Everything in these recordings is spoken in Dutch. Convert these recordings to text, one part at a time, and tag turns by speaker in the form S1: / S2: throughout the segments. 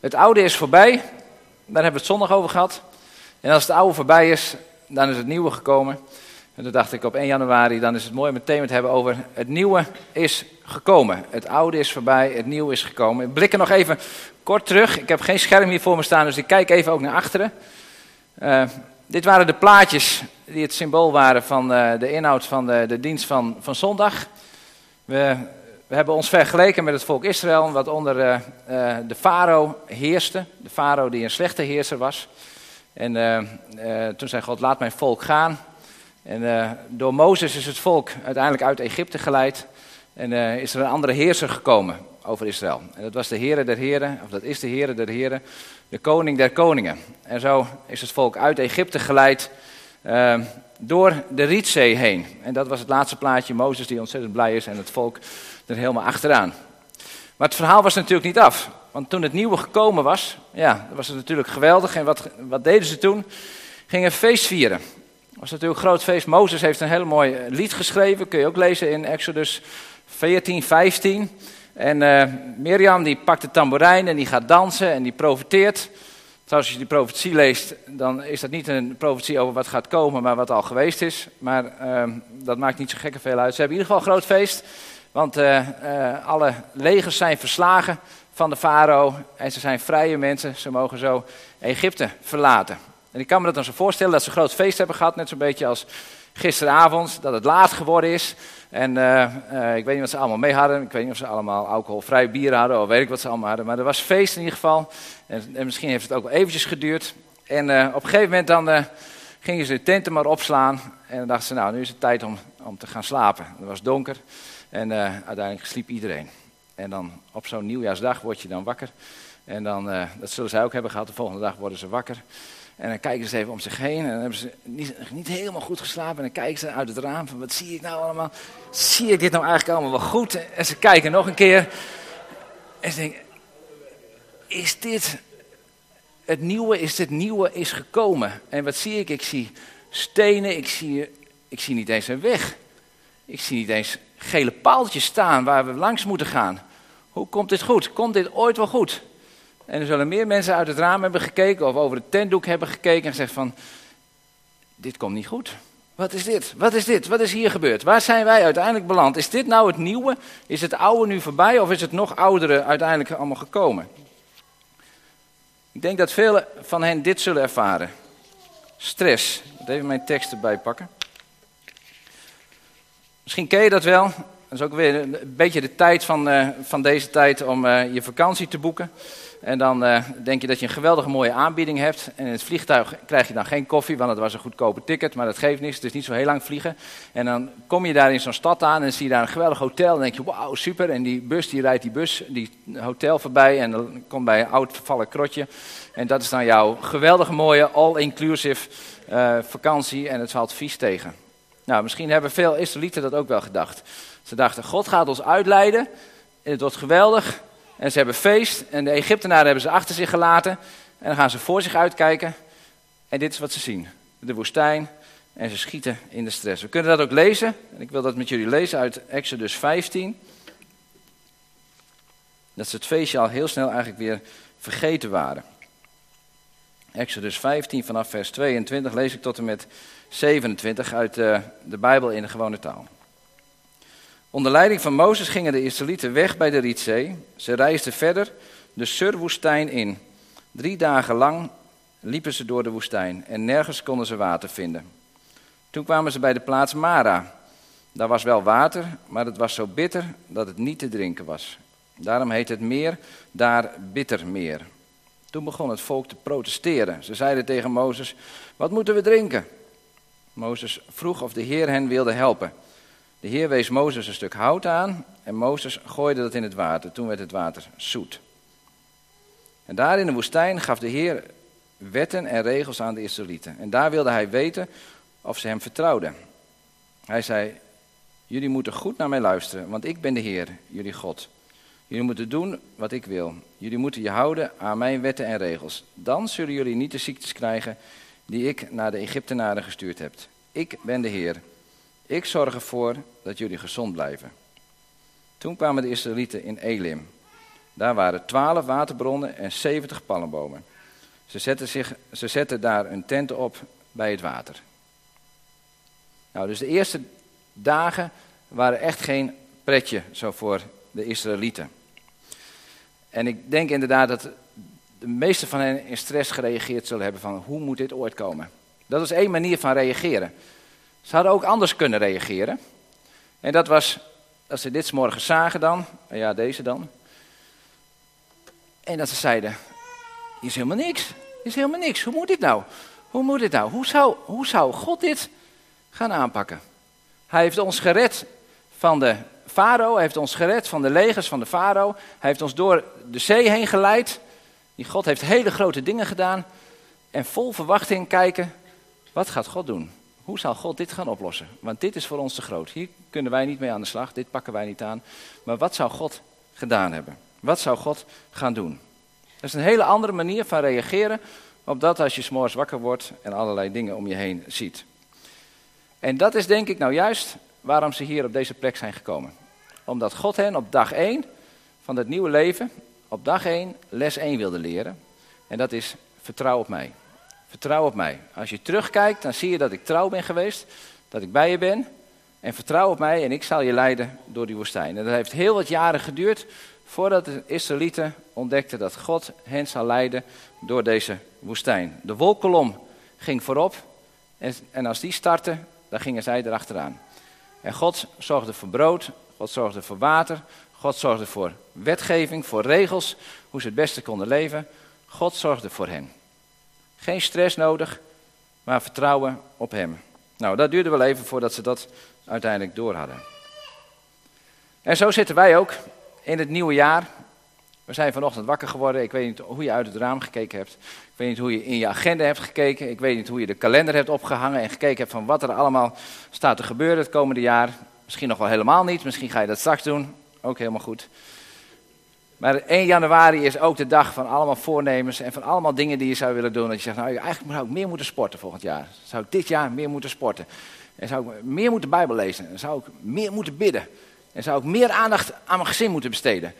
S1: Het oude is voorbij, daar hebben we het zondag over gehad. En als het oude voorbij is, dan is het nieuwe gekomen. En toen dacht ik op 1 januari, dan is het mooi om het te hebben over het nieuwe is gekomen. Het oude is voorbij, het nieuwe is gekomen. Ik blik er nog even kort terug. Ik heb geen scherm hier voor me staan, dus ik kijk even ook naar achteren. Uh, dit waren de plaatjes die het symbool waren van uh, de inhoud van de, de dienst van, van zondag. We we hebben ons vergeleken met het volk Israël, wat onder uh, uh, de farao heerste. De farao die een slechte heerser was. En uh, toen zei God, laat mijn volk gaan. En door Mozes is het volk uiteindelijk uit Egypte geleid. En is er een andere heerser gekomen over Israël. En dat was de Heere der Heren, of dat is de Heere der Heren, de koning der koningen. En zo is het volk uit Egypte geleid door de Rietzee heen. En dat was het laatste plaatje, Mozes die ontzettend blij is en het volk er helemaal achteraan. Maar het verhaal was natuurlijk niet af. Want toen het nieuwe gekomen was, ja, dat was het natuurlijk geweldig. En wat, wat deden ze toen? Gingen feest vieren. Het was natuurlijk een groot feest. Mozes heeft een heel mooi lied geschreven. Kun je ook lezen in Exodus 14, 15. En uh, Mirjam die pakt de tamboerijn en die gaat dansen en die profeteert. Trouwens, als je die profetie leest, dan is dat niet een profetie over wat gaat komen, maar wat al geweest is. Maar uh, dat maakt niet zo gekke veel uit. Ze hebben in ieder geval een groot feest. Want uh, uh, alle legers zijn verslagen van de farao en ze zijn vrije mensen. Ze mogen zo Egypte verlaten. En ik kan me dat dan zo voorstellen dat ze een groot feest hebben gehad, net zo'n beetje als gisteravond, dat het laat geworden is. En uh, ik weet niet wat ze allemaal mee hadden. Ik weet niet of ze allemaal alcoholvrij bier hadden of weet ik wat ze allemaal hadden. Maar er was feest in ieder geval. En, en misschien heeft het ook wel eventjes geduurd. En op een gegeven moment dan gingen ze de tenten maar opslaan. En dan dachten ze, nou nu is het tijd om, om te gaan slapen. Het was donker. En uh, uiteindelijk sliep iedereen. En dan op zo'n nieuwjaarsdag word je dan wakker. En dan, uh, dat zullen zij ook hebben gehad, de volgende dag worden ze wakker. En dan kijken ze even om zich heen en dan hebben ze niet, niet helemaal goed geslapen. En dan kijken ze uit het raam van, wat zie ik nou allemaal? Zie ik dit nou eigenlijk allemaal wel goed? En ze kijken nog een keer. En ze denken, is dit het nieuwe, is dit nieuwe is gekomen? En wat zie ik? Ik zie stenen, ik zie, ik zie niet eens een weg. Ik zie niet eens gele paaltjes staan waar we langs moeten gaan. Hoe komt dit goed? Komt dit ooit wel goed? En er zullen meer mensen uit het raam hebben gekeken of over het tentdoek hebben gekeken en gezegd van, dit komt niet goed. Wat is dit? Wat is dit? Wat is hier gebeurd? Waar zijn wij uiteindelijk beland? Is dit nou het nieuwe? Is het oude nu voorbij of is het nog oudere uiteindelijk allemaal gekomen? Ik denk dat velen van hen dit zullen ervaren. Stress. Even mijn tekst erbij pakken. Misschien ken je dat wel. Dat is ook weer een beetje de tijd van, uh, van deze tijd om uh, je vakantie te boeken. En dan uh, denk je dat je een geweldige mooie aanbieding hebt. En in het vliegtuig krijg je dan geen koffie, want het was een goedkope ticket. Maar dat geeft niks, het is niet zo heel lang vliegen. En dan kom je daar in zo'n stad aan en zie je daar een geweldig hotel. En denk je, wauw, super. En die bus, die rijdt die bus, die hotel voorbij. En dan komt bij een oud vervallen krotje. En dat is dan jouw geweldige mooie all-inclusive vakantie. En het valt vies tegen. Nou, misschien hebben veel Israëlieten dat ook wel gedacht. Ze dachten, God gaat ons uitleiden en het wordt geweldig. En ze hebben feest en de Egyptenaren hebben ze achter zich gelaten. En dan gaan ze voor zich uitkijken. En dit is wat ze zien. De woestijn en ze schieten in de stress. We kunnen dat ook lezen. En ik wil dat met jullie lezen uit Exodus 15. Dat ze het feestje al heel snel eigenlijk weer vergeten waren. Exodus 15 vanaf vers 22 lees ik tot en met 27 uit de, eh, de Bijbel in de gewone taal. Onder leiding van Mozes gingen de Israëlieten weg bij de Rietzee. Ze reisden verder de Surwoestijn in. Drie dagen lang liepen ze door de woestijn en nergens konden ze water vinden. Toen kwamen ze bij de plaats Mara. Daar was wel water, maar het was zo bitter dat het niet te drinken was. Daarom heet het meer daar Bittermeer. Toen begon het volk te protesteren. Ze zeiden tegen Mozes: Wat moeten we drinken? Mozes vroeg of de Heer hen wilde helpen. De Heer wees Mozes een stuk hout aan en Mozes gooide dat in het water. Toen werd het water zoet. En daar in de woestijn gaf de Heer wetten en regels aan de Israëlieten. En daar wilde hij weten of ze hem vertrouwden. Hij zei: Jullie moeten goed naar mij luisteren, want ik ben de Heer, jullie God. Jullie moeten doen wat ik wil. Jullie moeten je houden aan mijn wetten en regels. Dan zullen jullie niet de ziektes krijgen die ik naar de Egyptenaren gestuurd heb. Ik ben de Heer. Ik zorg ervoor dat jullie gezond blijven. Toen kwamen de Israëlieten in Elim. Daar waren twaalf waterbronnen en zeventig palmbomen. Ze zetten, zich, ze zetten daar een tent op bij het water. Nou, dus de eerste dagen waren echt geen pretje zo voor de Israëlieten. En ik denk inderdaad dat de meeste van hen in stress gereageerd zullen hebben van hoe moet dit ooit komen. Dat is één manier van reageren. Ze hadden ook anders kunnen reageren. En dat was, dat ze dit morgen zagen dan, ja deze dan. En dat ze zeiden, hier is helemaal niks, hier is helemaal niks, hoe moet dit nou? Hoe moet dit nou? Hoe zou, hoe zou God dit gaan aanpakken? Hij heeft ons gered van de farao, heeft ons gered van de legers van de farao. Hij heeft ons door de zee heen geleid. Die God heeft hele grote dingen gedaan. En vol verwachting kijken, wat gaat God doen? Hoe zal God dit gaan oplossen? Want dit is voor ons te groot. Hier kunnen wij niet mee aan de slag, dit pakken wij niet aan. Maar wat zou God gedaan hebben? Wat zou God gaan doen? Dat is een hele andere manier van reageren op dat als je s'morgens wakker wordt en allerlei dingen om je heen ziet. En dat is denk ik nou juist waarom ze hier op deze plek zijn gekomen. Omdat God hen op dag 1 van het nieuwe leven, op dag 1 les 1 wilde leren. En dat is vertrouw op mij. Vertrouw op mij. Als je terugkijkt, dan zie je dat ik trouw ben geweest, dat ik bij je ben. En vertrouw op mij en ik zal je leiden door die woestijn. En dat heeft heel wat jaren geduurd voordat de Israëlieten ontdekten dat God hen zal leiden door deze woestijn. De wolkolom ging voorop en, en als die startte, dan gingen zij erachteraan. En God zorgde voor brood, God zorgde voor water, God zorgde voor wetgeving, voor regels, hoe ze het beste konden leven. God zorgde voor hen. Geen stress nodig, maar vertrouwen op Hem. Nou, dat duurde wel even voordat ze dat uiteindelijk door hadden. En zo zitten wij ook in het nieuwe jaar. We zijn vanochtend wakker geworden. Ik weet niet hoe je uit het raam gekeken hebt. Ik weet niet hoe je in je agenda hebt gekeken. Ik weet niet hoe je de kalender hebt opgehangen en gekeken hebt van wat er allemaal staat te gebeuren het komende jaar. Misschien nog wel helemaal niet. Misschien ga je dat straks doen. Ook helemaal goed. Maar 1 januari is ook de dag van allemaal voornemens en van allemaal dingen die je zou willen doen. Dat je zegt, nou eigenlijk zou ik meer moeten sporten volgend jaar. Zou ik dit jaar meer moeten sporten. En zou ik meer moeten Bijbel lezen. En zou ik meer moeten bidden. En zou ik meer aandacht aan mijn gezin moeten besteden.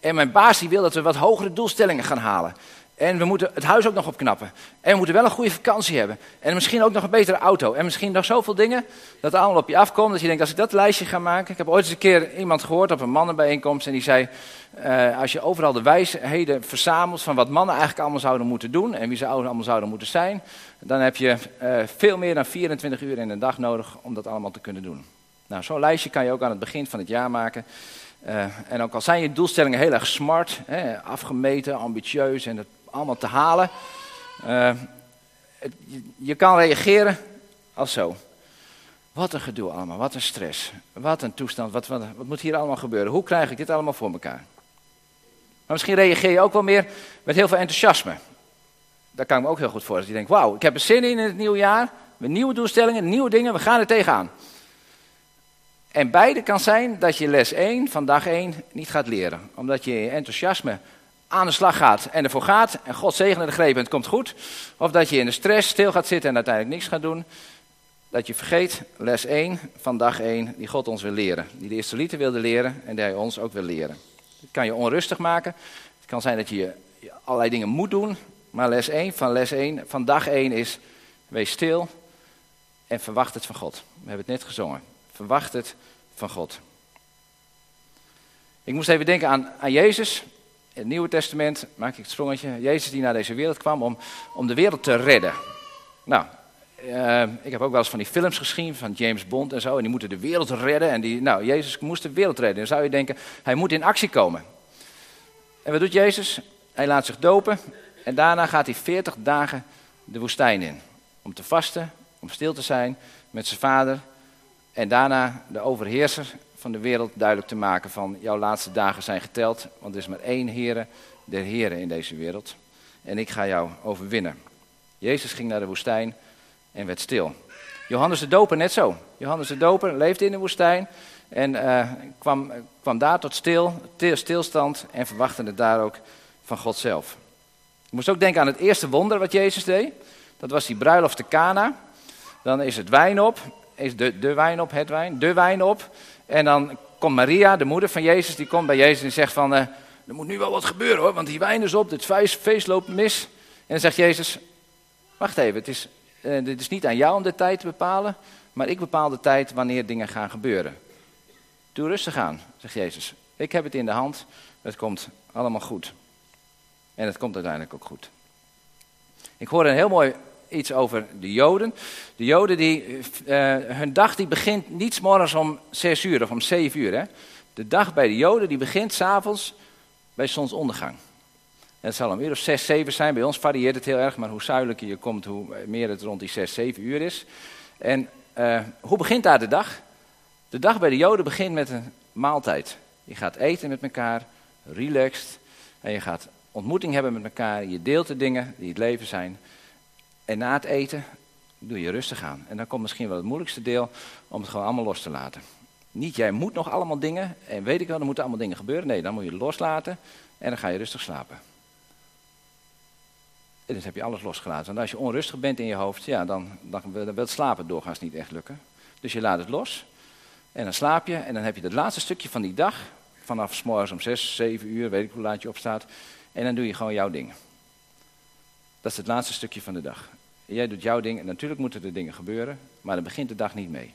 S1: En mijn baas die wil dat we wat hogere doelstellingen gaan halen. En we moeten het huis ook nog opknappen. En we moeten wel een goede vakantie hebben. En misschien ook nog een betere auto. En misschien nog zoveel dingen dat allemaal op je afkomt. Dat je denkt, als ik dat lijstje ga maken. Ik heb ooit eens een keer iemand gehoord op een mannenbijeenkomst. En die zei, uh, als je overal de wijsheden verzamelt van wat mannen eigenlijk allemaal zouden moeten doen. En wie ze allemaal zouden moeten zijn. Dan heb je uh, veel meer dan 24 uur in een dag nodig om dat allemaal te kunnen doen. Nou, zo'n lijstje kan je ook aan het begin van het jaar maken. Uh, en ook al zijn je doelstellingen heel erg smart, hè, afgemeten, ambitieus en het allemaal te halen. Het, je, kan reageren als zo. Wat een gedoe allemaal, wat een stress, wat een toestand, wat, wat, moet hier allemaal gebeuren? Hoe krijg ik dit allemaal voor elkaar? Maar misschien reageer je ook wel meer met heel veel enthousiasme. Daar kan ik me ook heel goed voor. Dat je denkt, wauw, ik heb er zin in in het nieuwe jaar. Met nieuwe doelstellingen, nieuwe dingen, we gaan er tegenaan. En beide kan zijn dat je les 1 van dag 1 niet gaat leren. Omdat je je enthousiasme aan de slag gaat en ervoor gaat. En God zegene de greep en het komt goed. Of dat je in de stress stil gaat zitten en uiteindelijk niks gaat doen. Dat je vergeet les 1 van dag 1 die God ons wil leren. Die de Israëlieten wilde leren en die hij ons ook wil leren. Het kan je onrustig maken. Het kan zijn dat je allerlei dingen moet doen. Maar les 1 van les 1 van dag 1 is wees stil en verwacht het van God. We hebben het net gezongen. Verwacht het van God. Ik moest even denken aan, aan Jezus. Het Nieuwe Testament maak ik het sprongetje. Jezus die naar deze wereld kwam om, om de wereld te redden. Nou, uh, ik heb ook wel eens van die films gezien van James Bond en zo. En die moeten de wereld redden. En die, nou, Jezus moest de wereld redden. Dan zou je denken, hij moet in actie komen. En wat doet Jezus? Hij laat zich dopen. En daarna gaat hij 40 dagen de woestijn in. Om te vasten, om stil te zijn met zijn vader en daarna de overheerser van de wereld duidelijk te maken van jouw laatste dagen zijn geteld, want er is maar één Heere der Heren in deze wereld. En ik ga jou overwinnen. Jezus ging naar de woestijn en werd stil. Johannes de Doper net zo. Johannes de Doper leefde in de woestijn en uh, kwam, kwam daar tot stil, stilstand en verwachtte het daar ook van God zelf. Ik moest ook denken aan het eerste wonder wat Jezus deed. Dat was die bruiloft te Cana. Dan is het wijn op is de, de wijn op, het wijn, de wijn op. En dan komt Maria, de moeder van Jezus, die komt bij Jezus en zegt van, uh, er moet nu wel wat gebeuren hoor, want die wijn is op, dit feest, loopt mis. En dan zegt Jezus, wacht even, het is, uh, dit is niet aan jou om de tijd te bepalen, maar ik bepaal de tijd wanneer dingen gaan gebeuren. Doe rustig aan, zegt Jezus. Ik heb het in de hand, het komt allemaal goed. En het komt uiteindelijk ook goed. Ik hoorde een heel mooi iets over de Joden. De Joden, die, uh, hun dag die begint niet morgens om zes uur of om zeven uur. Hè. De dag bij de Joden die begint s'avonds bij zonsondergang. En het zal een uur of zes, zeven zijn. Bij ons varieert het heel erg, maar hoe zuidelijker je komt, hoe meer het rond die zes, zeven uur is. En uh, hoe begint daar de dag? De dag bij de Joden begint met een maaltijd. Je gaat eten met elkaar, relaxed. En je gaat ontmoeting hebben met elkaar. Je deelt de dingen die het leven zijn. En na het eten doe je rustig aan. En dan komt misschien wel het moeilijkste deel om het gewoon allemaal los te laten. Niet jij moet nog allemaal dingen en weet ik wel, er moeten allemaal dingen gebeuren. Nee, dan moet je loslaten en dan ga je rustig slapen. En dus heb je alles losgelaten. Want als je onrustig bent in je hoofd, ja, dan, dan, wil het slapen doorgaans niet echt lukken. Dus je laat het los en dan slaap je en dan heb je het laatste stukje van die dag, vanaf s morgens om 6, 7 uur, weet ik hoe laat je opstaat. En dan doe je gewoon jouw dingen. Dat is het laatste stukje van de dag. Jij doet jouw ding en natuurlijk moeten er dingen gebeuren, maar dan begint de dag niet mee.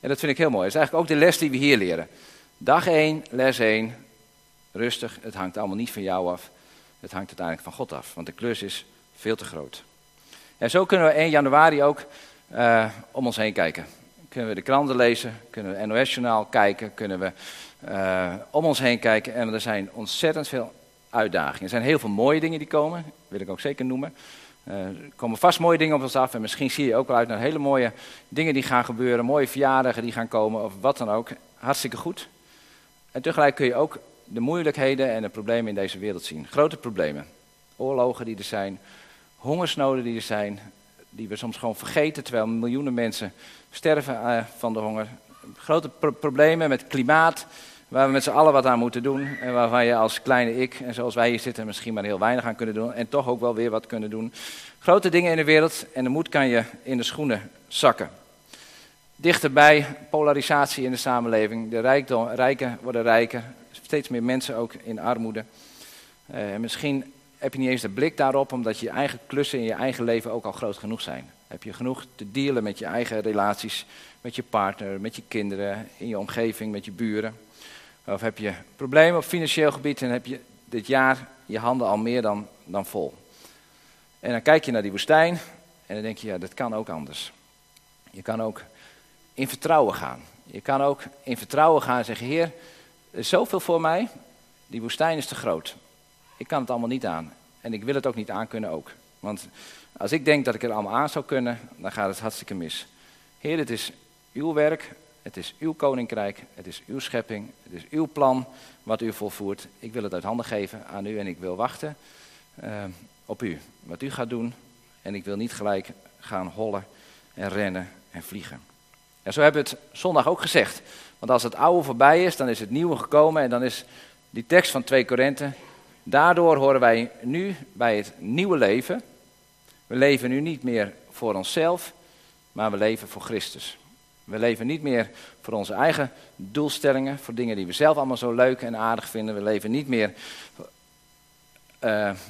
S1: En dat vind ik heel mooi. Dat is eigenlijk ook de les die we hier leren. Dag 1, les 1. Rustig, het hangt allemaal niet van jou af. Het hangt uiteindelijk van God af, want de klus is veel te groot. En zo kunnen we 1 januari ook uh, om ons heen kijken. Kunnen we de kranten lezen, kunnen we NOS-journaal kijken, kunnen we uh, om ons heen kijken. En er zijn ontzettend veel uitdagingen. Er zijn heel veel mooie dingen die komen, wil ik ook zeker noemen. Uh, er komen vast mooie dingen op ons af en misschien zie je ook wel uit naar hele mooie dingen die gaan gebeuren, mooie verjaardagen die gaan komen of wat dan ook. Hartstikke goed. En tegelijk kun je ook de moeilijkheden en de problemen in deze wereld zien. Grote problemen. Oorlogen die er zijn, hongersnoden die er zijn, die we soms gewoon vergeten terwijl miljoenen mensen sterven uh, van de honger. Grote pro problemen met klimaat, waar we met z'n allen wat aan moeten doen. En waarvan je als kleine ik, en zoals wij hier zitten, misschien maar heel weinig aan kunnen doen. En toch ook wel weer wat kunnen doen. Grote dingen in de wereld en de moed kan je in de schoenen zakken. Dichterbij, polarisatie in de samenleving. De rijkdom, rijken worden rijker. Steeds meer mensen ook in armoede. Uh, misschien heb je niet eens de blik daarop, omdat je eigen klussen in je eigen leven ook al groot genoeg zijn. Heb je genoeg te dealen met je eigen relaties, met je partner, met je kinderen, in je omgeving, met je buren. Of heb je problemen op financieel gebied en heb je dit jaar je handen al meer dan, dan vol. En dan kijk je naar die woestijn en dan denk je, ja, dat kan ook anders. Je kan ook in vertrouwen gaan. Je kan ook in vertrouwen gaan en zeggen, Heer, er is zoveel voor mij, die woestijn is te groot. Ik kan het allemaal niet aan. En ik wil het ook niet aankunnen ook. Want als ik denk dat ik het allemaal aan zou kunnen, dan gaat het hartstikke mis. Heer, het is uw werk, het is uw koninkrijk, het is uw schepping, het is uw plan wat u volvoert. Ik wil het uit handen geven aan u en ik wil wachten uh, op u. Wat u gaat doen en ik wil niet gelijk gaan hollen en rennen en vliegen. En zo hebben we het zondag ook gezegd. Want als het oude voorbij is, dan is het nieuwe gekomen en dan is die tekst van 2 Korinthe. Daardoor horen wij nu bij het nieuwe leven. We leven nu niet meer voor onszelf, maar we leven voor Christus. We leven niet meer voor onze eigen doelstellingen, voor dingen die we zelf allemaal zo leuk en aardig vinden. We leven niet meer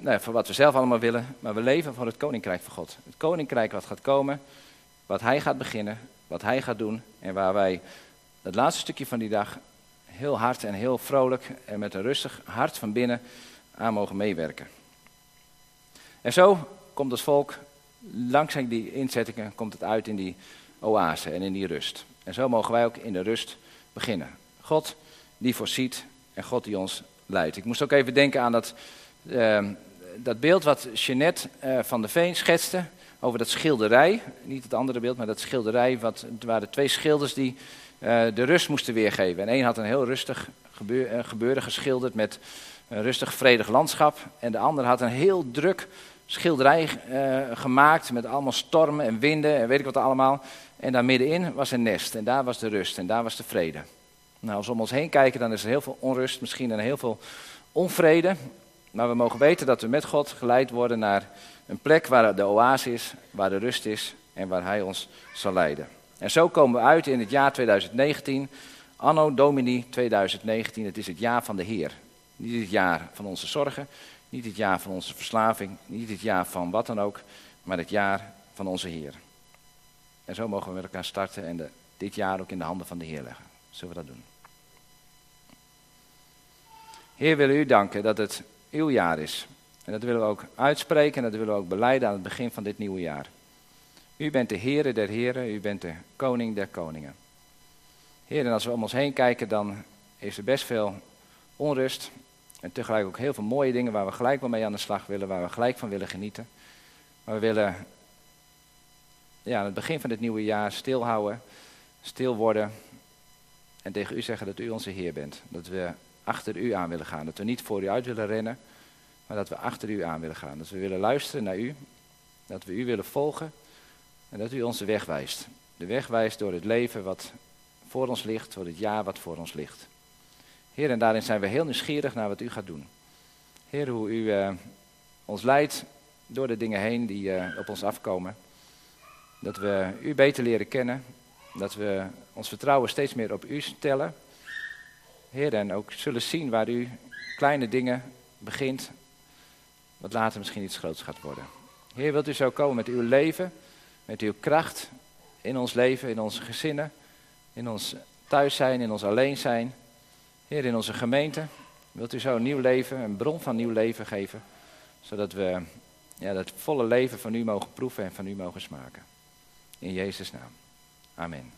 S1: nee, voor wat we zelf allemaal willen, maar we leven voor het koninkrijk van God. Het koninkrijk wat gaat komen, wat Hij gaat beginnen, wat Hij gaat doen en waar wij het laatste stukje van die dag heel hard en heel vrolijk en met een rustig hart van binnen aan mogen meewerken. En zo komt het volk, langzaam die inzettingen, komt het uit in die oase en in die rust. En zo mogen wij ook in de rust beginnen. God die voorziet en God die ons leidt. Ik moest ook even denken aan dat, uh, dat beeld wat Jeanette uh, van de Veen schetste over dat schilderij. Niet het andere beeld, maar dat schilderij wat, het waren twee schilders die uh, de rust moesten weergeven. En één had een heel rustig gebeur, gebeuren geschilderd met een rustig vredig landschap. En de ander had een heel druk schilderij uh, gemaakt met allemaal stormen en winden en weet ik wat allemaal. En daar middenin was een nest en daar was de rust en daar was de vrede. Nou, als we om ons heen kijken, dan is er heel veel onrust, misschien en heel veel onvrede. Maar we mogen weten dat we met God geleid worden naar een plek waar de oase is, waar de rust is en waar Hij ons zal leiden. En zo komen we uit in het jaar 2019, anno domini 2019, het is het jaar van de Heer. Niet het jaar van onze zorgen, niet het jaar van onze verslaving, niet het jaar van wat dan ook, maar het jaar van onze Heer. En zo mogen we met elkaar starten en dit jaar ook in de handen van de Heer leggen. Zullen we dat doen? Heer, willen u danken dat het uw jaar is. En dat willen we ook uitspreken en dat willen we ook beleiden aan het begin van dit nieuwe jaar. U bent de Heere der Heren, u bent de Koning der Koningen. Heer, en als we om ons heen kijken, dan is er best veel onrust. En tegelijk ook heel veel mooie dingen waar we gelijk wel mee aan de slag willen, waar we gelijk van willen genieten. Maar we willen ja, aan het begin van dit nieuwe jaar stilhouden, stil worden. En tegen u zeggen dat u onze Heer bent. Dat we achter u aan willen gaan. Dat we niet voor u uit willen rennen, maar dat we achter u aan willen gaan. Dat we willen luisteren naar u. Dat we u willen volgen. En dat u ons de weg wijst. De weg wijst door het leven wat voor ons ligt, door het jaar wat voor ons ligt. Heer, en daarin zijn we heel nieuwsgierig naar wat u gaat doen. Heer, hoe u uh, ons leidt door de dingen heen die uh, op ons afkomen. Dat we u beter leren kennen. Dat we ons vertrouwen steeds meer op u stellen. Heer, en ook zullen zien waar u kleine dingen begint, wat later misschien iets groots gaat worden. Heer, wilt u zo komen met uw leven, met uw kracht in ons leven, in onze gezinnen, in ons thuis zijn, in ons alleen zijn. Heer, in onze gemeente, wilt u zo een nieuw leven, een bron van nieuw leven geven, zodat we ja, dat volle leven van u mogen proeven en van u mogen smaken. In Jezus' naam. Amen.